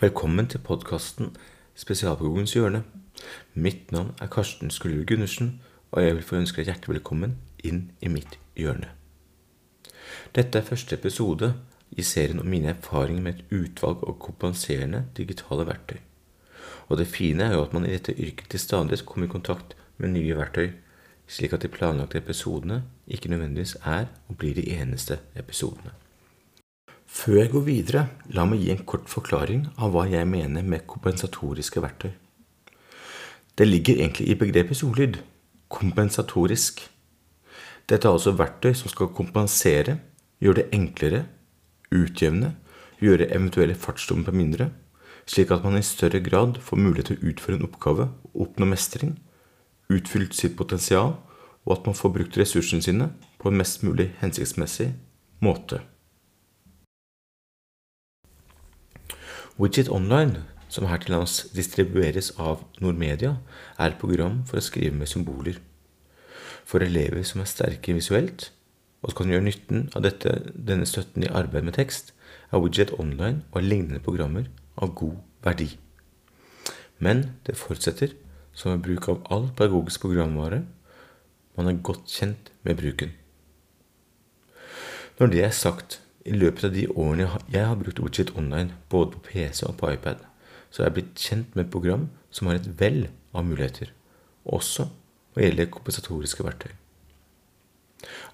Velkommen til podkasten Spesialpedagogens hjørne. Mitt navn er Karsten Skullerud Gundersen, og jeg vil få ønske deg hjertelig velkommen inn i mitt hjørne. Dette er første episode i serien om mine erfaringer med et utvalg av kompenserende digitale verktøy. Og det fine er jo at man i dette yrket til stadighet kommer i kontakt med nye verktøy, slik at de planlagte episodene ikke nødvendigvis er og blir de eneste episodene. Før jeg går videre, la meg gi en kort forklaring av hva jeg mener med kompensatoriske verktøy. Det ligger egentlig i begrepets ordlyd kompensatorisk. Dette er altså verktøy som skal kompensere, gjøre det enklere, utjevne, gjøre eventuelle fartsdumper mindre, slik at man i større grad får mulighet til å utføre en oppgave oppnå mestring, utfylt sitt potensial, og at man får brukt ressursene sine på en mest mulig hensiktsmessig måte. Widget Online, som her til lands distribueres av Nordmedia, er et program for å skrive med symboler. For elever som er sterke visuelt, og som kan gjøre nytten av dette, denne støtten i arbeid med tekst, er Widget Online og lignende programmer av god verdi. Men det forutsetter, som ved bruk av all pedagogisk programvare, man er godt kjent med bruken. Når det er sagt, i løpet av de årene jeg har brukt Widget Online, både på PC og på iPad, så har jeg blitt kjent med et program som har et vell av muligheter, også hva gjelder kompensatoriske verktøy.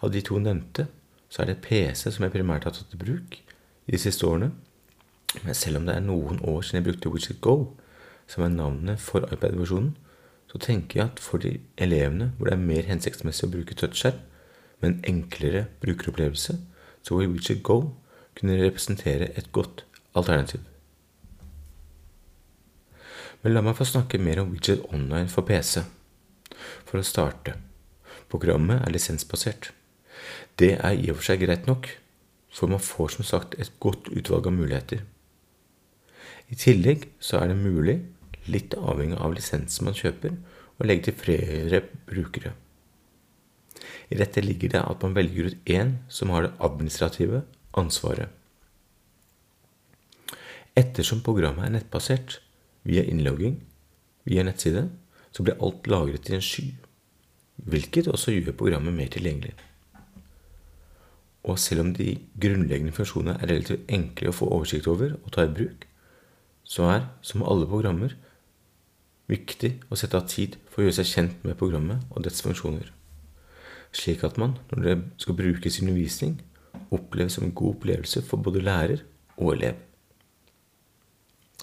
Av de to nevnte, så er det PC som jeg primært har tatt i bruk i de siste årene. Men selv om det er noen år siden jeg brukte Widget Go, som er navnet for iPad-versjonen, så tenker jeg at for de elevene hvor det er mer hensiktsmessig å bruke touchskjerm, med en enklere brukeropplevelse, så vil Widget Go kunne representere et godt alternativ. Men la meg få snakke mer om Widget Online for PC. For å starte. Programmet er lisensbasert. Det er i og for seg greit nok, for man får som sagt et godt utvalg av muligheter. I tillegg så er det mulig, litt avhengig av lisensen man kjøper, å legge til flere brukere. I dette ligger det at man velger ut én som har det administrative ansvaret. Ettersom programmet er nettbasert, via innlogging, via nettside, så blir alt lagret i en sky, hvilket også gjør programmet mer tilgjengelig. Og selv om de grunnleggende funksjonene er relativt enkle å få oversikt over og ta i bruk, så er, som alle programmer, viktig å sette av tid for å gjøre seg kjent med programmet og dets funksjoner slik at man, når det skal brukes i undervisning, oppleves som en god opplevelse for både lærer og elev.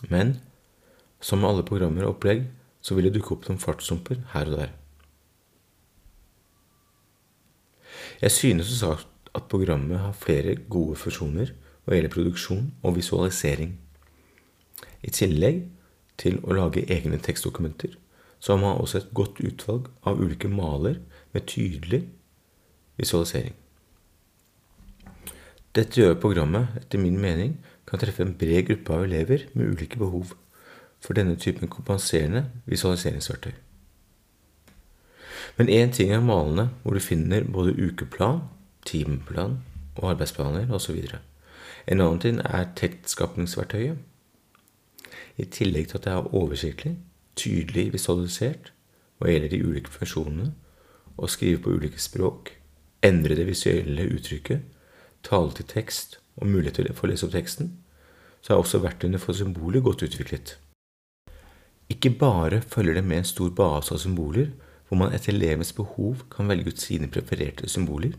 Men som med alle programmer og opplegg, så vil det dukke opp noen fartshumper her og der. Jeg synes som sagt at programmet har flere gode funksjoner hva gjelder produksjon og visualisering. I tillegg til å lage egne tekstdokumenter, så har man også et godt utvalg av ulike maler med tydelig visualisering. Dette gjør programmet, etter min mening, kan treffe en bred gruppe av elever med ulike behov for denne typen kompenserende visualiseringsverktøy. Men én ting er malende, hvor du finner både ukeplan, timeplan og arbeidsplaner osv. En annen ting er tekstskapningsverktøyet. I tillegg til at det er oversiktlig, tydelig visualisert hva gjelder de ulike funksjonene, og skrive på ulike språk, endre det visuelle uttrykket, tale til tekst og mulighet til å lese opp teksten, så er også verktøyene for symboler godt utviklet. Ikke bare følger det med en stor base av symboler, hvor man etter elevens behov kan velge ut sine prefererte symboler,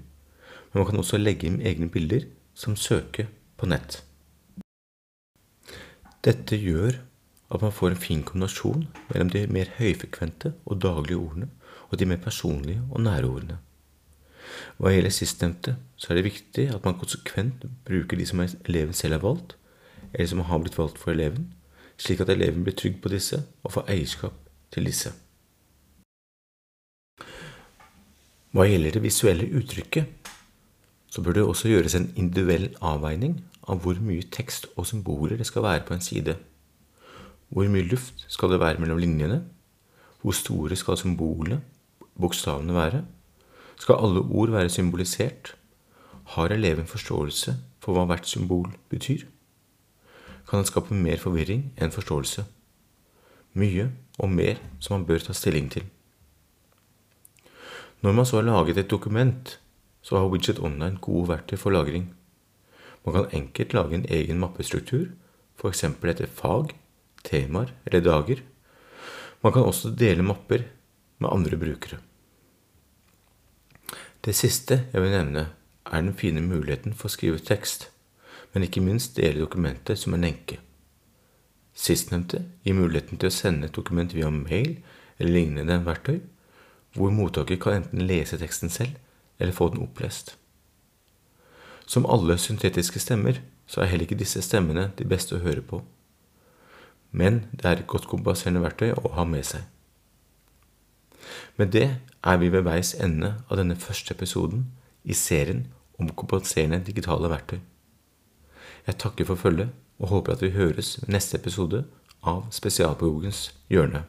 men man kan også legge inn egne bilder som søke på nett. Dette gjør at man får en fin kombinasjon mellom de mer høyfrekvente og daglige ordene og de mer personlige og nære ordene. Hva gjelder sistnevnte, så er det viktig at man konsekvent bruker de som eleven selv har valgt, eller som har blitt valgt for eleven, slik at eleven blir trygg på disse og får eierskap til disse. Hva gjelder det visuelle uttrykket, så bør det også gjøres en individuell avveining av hvor mye tekst og symboler det skal være på en side. Hvor mye luft skal det være mellom linjene? Hvor store skal symbolene, bokstavene, være? Skal alle ord være symbolisert? Har eleven forståelse for hva hvert symbol betyr? kan det skape mer forvirring enn forståelse. Mye og mer som man bør ta stilling til. Når man så har laget et dokument, så har Widget Online gode verktøy for lagring. Man kan enkelt lage en egen mappestruktur, f.eks. etter fag, temaer eller dager. Man kan også dele mapper med andre brukere. Det siste jeg vil nevne, er den fine muligheten for å skrive tekst, men ikke minst dele dokumentet som en lenke. Sistnevnte gir muligheten til å sende et dokument via mail eller lignende verktøy, hvor mottaker kan enten lese teksten selv eller få den opplest. Som alle syntetiske stemmer, så er heller ikke disse stemmene de beste å høre på. Men det er et godt kompenserende verktøy å ha med seg. Med det er vi ved veis ende av denne første episoden i serien om kompenserende digitale verktøy. Jeg takker for følget og håper at vi høres ved neste episode av Spesialpedagogens hjørne.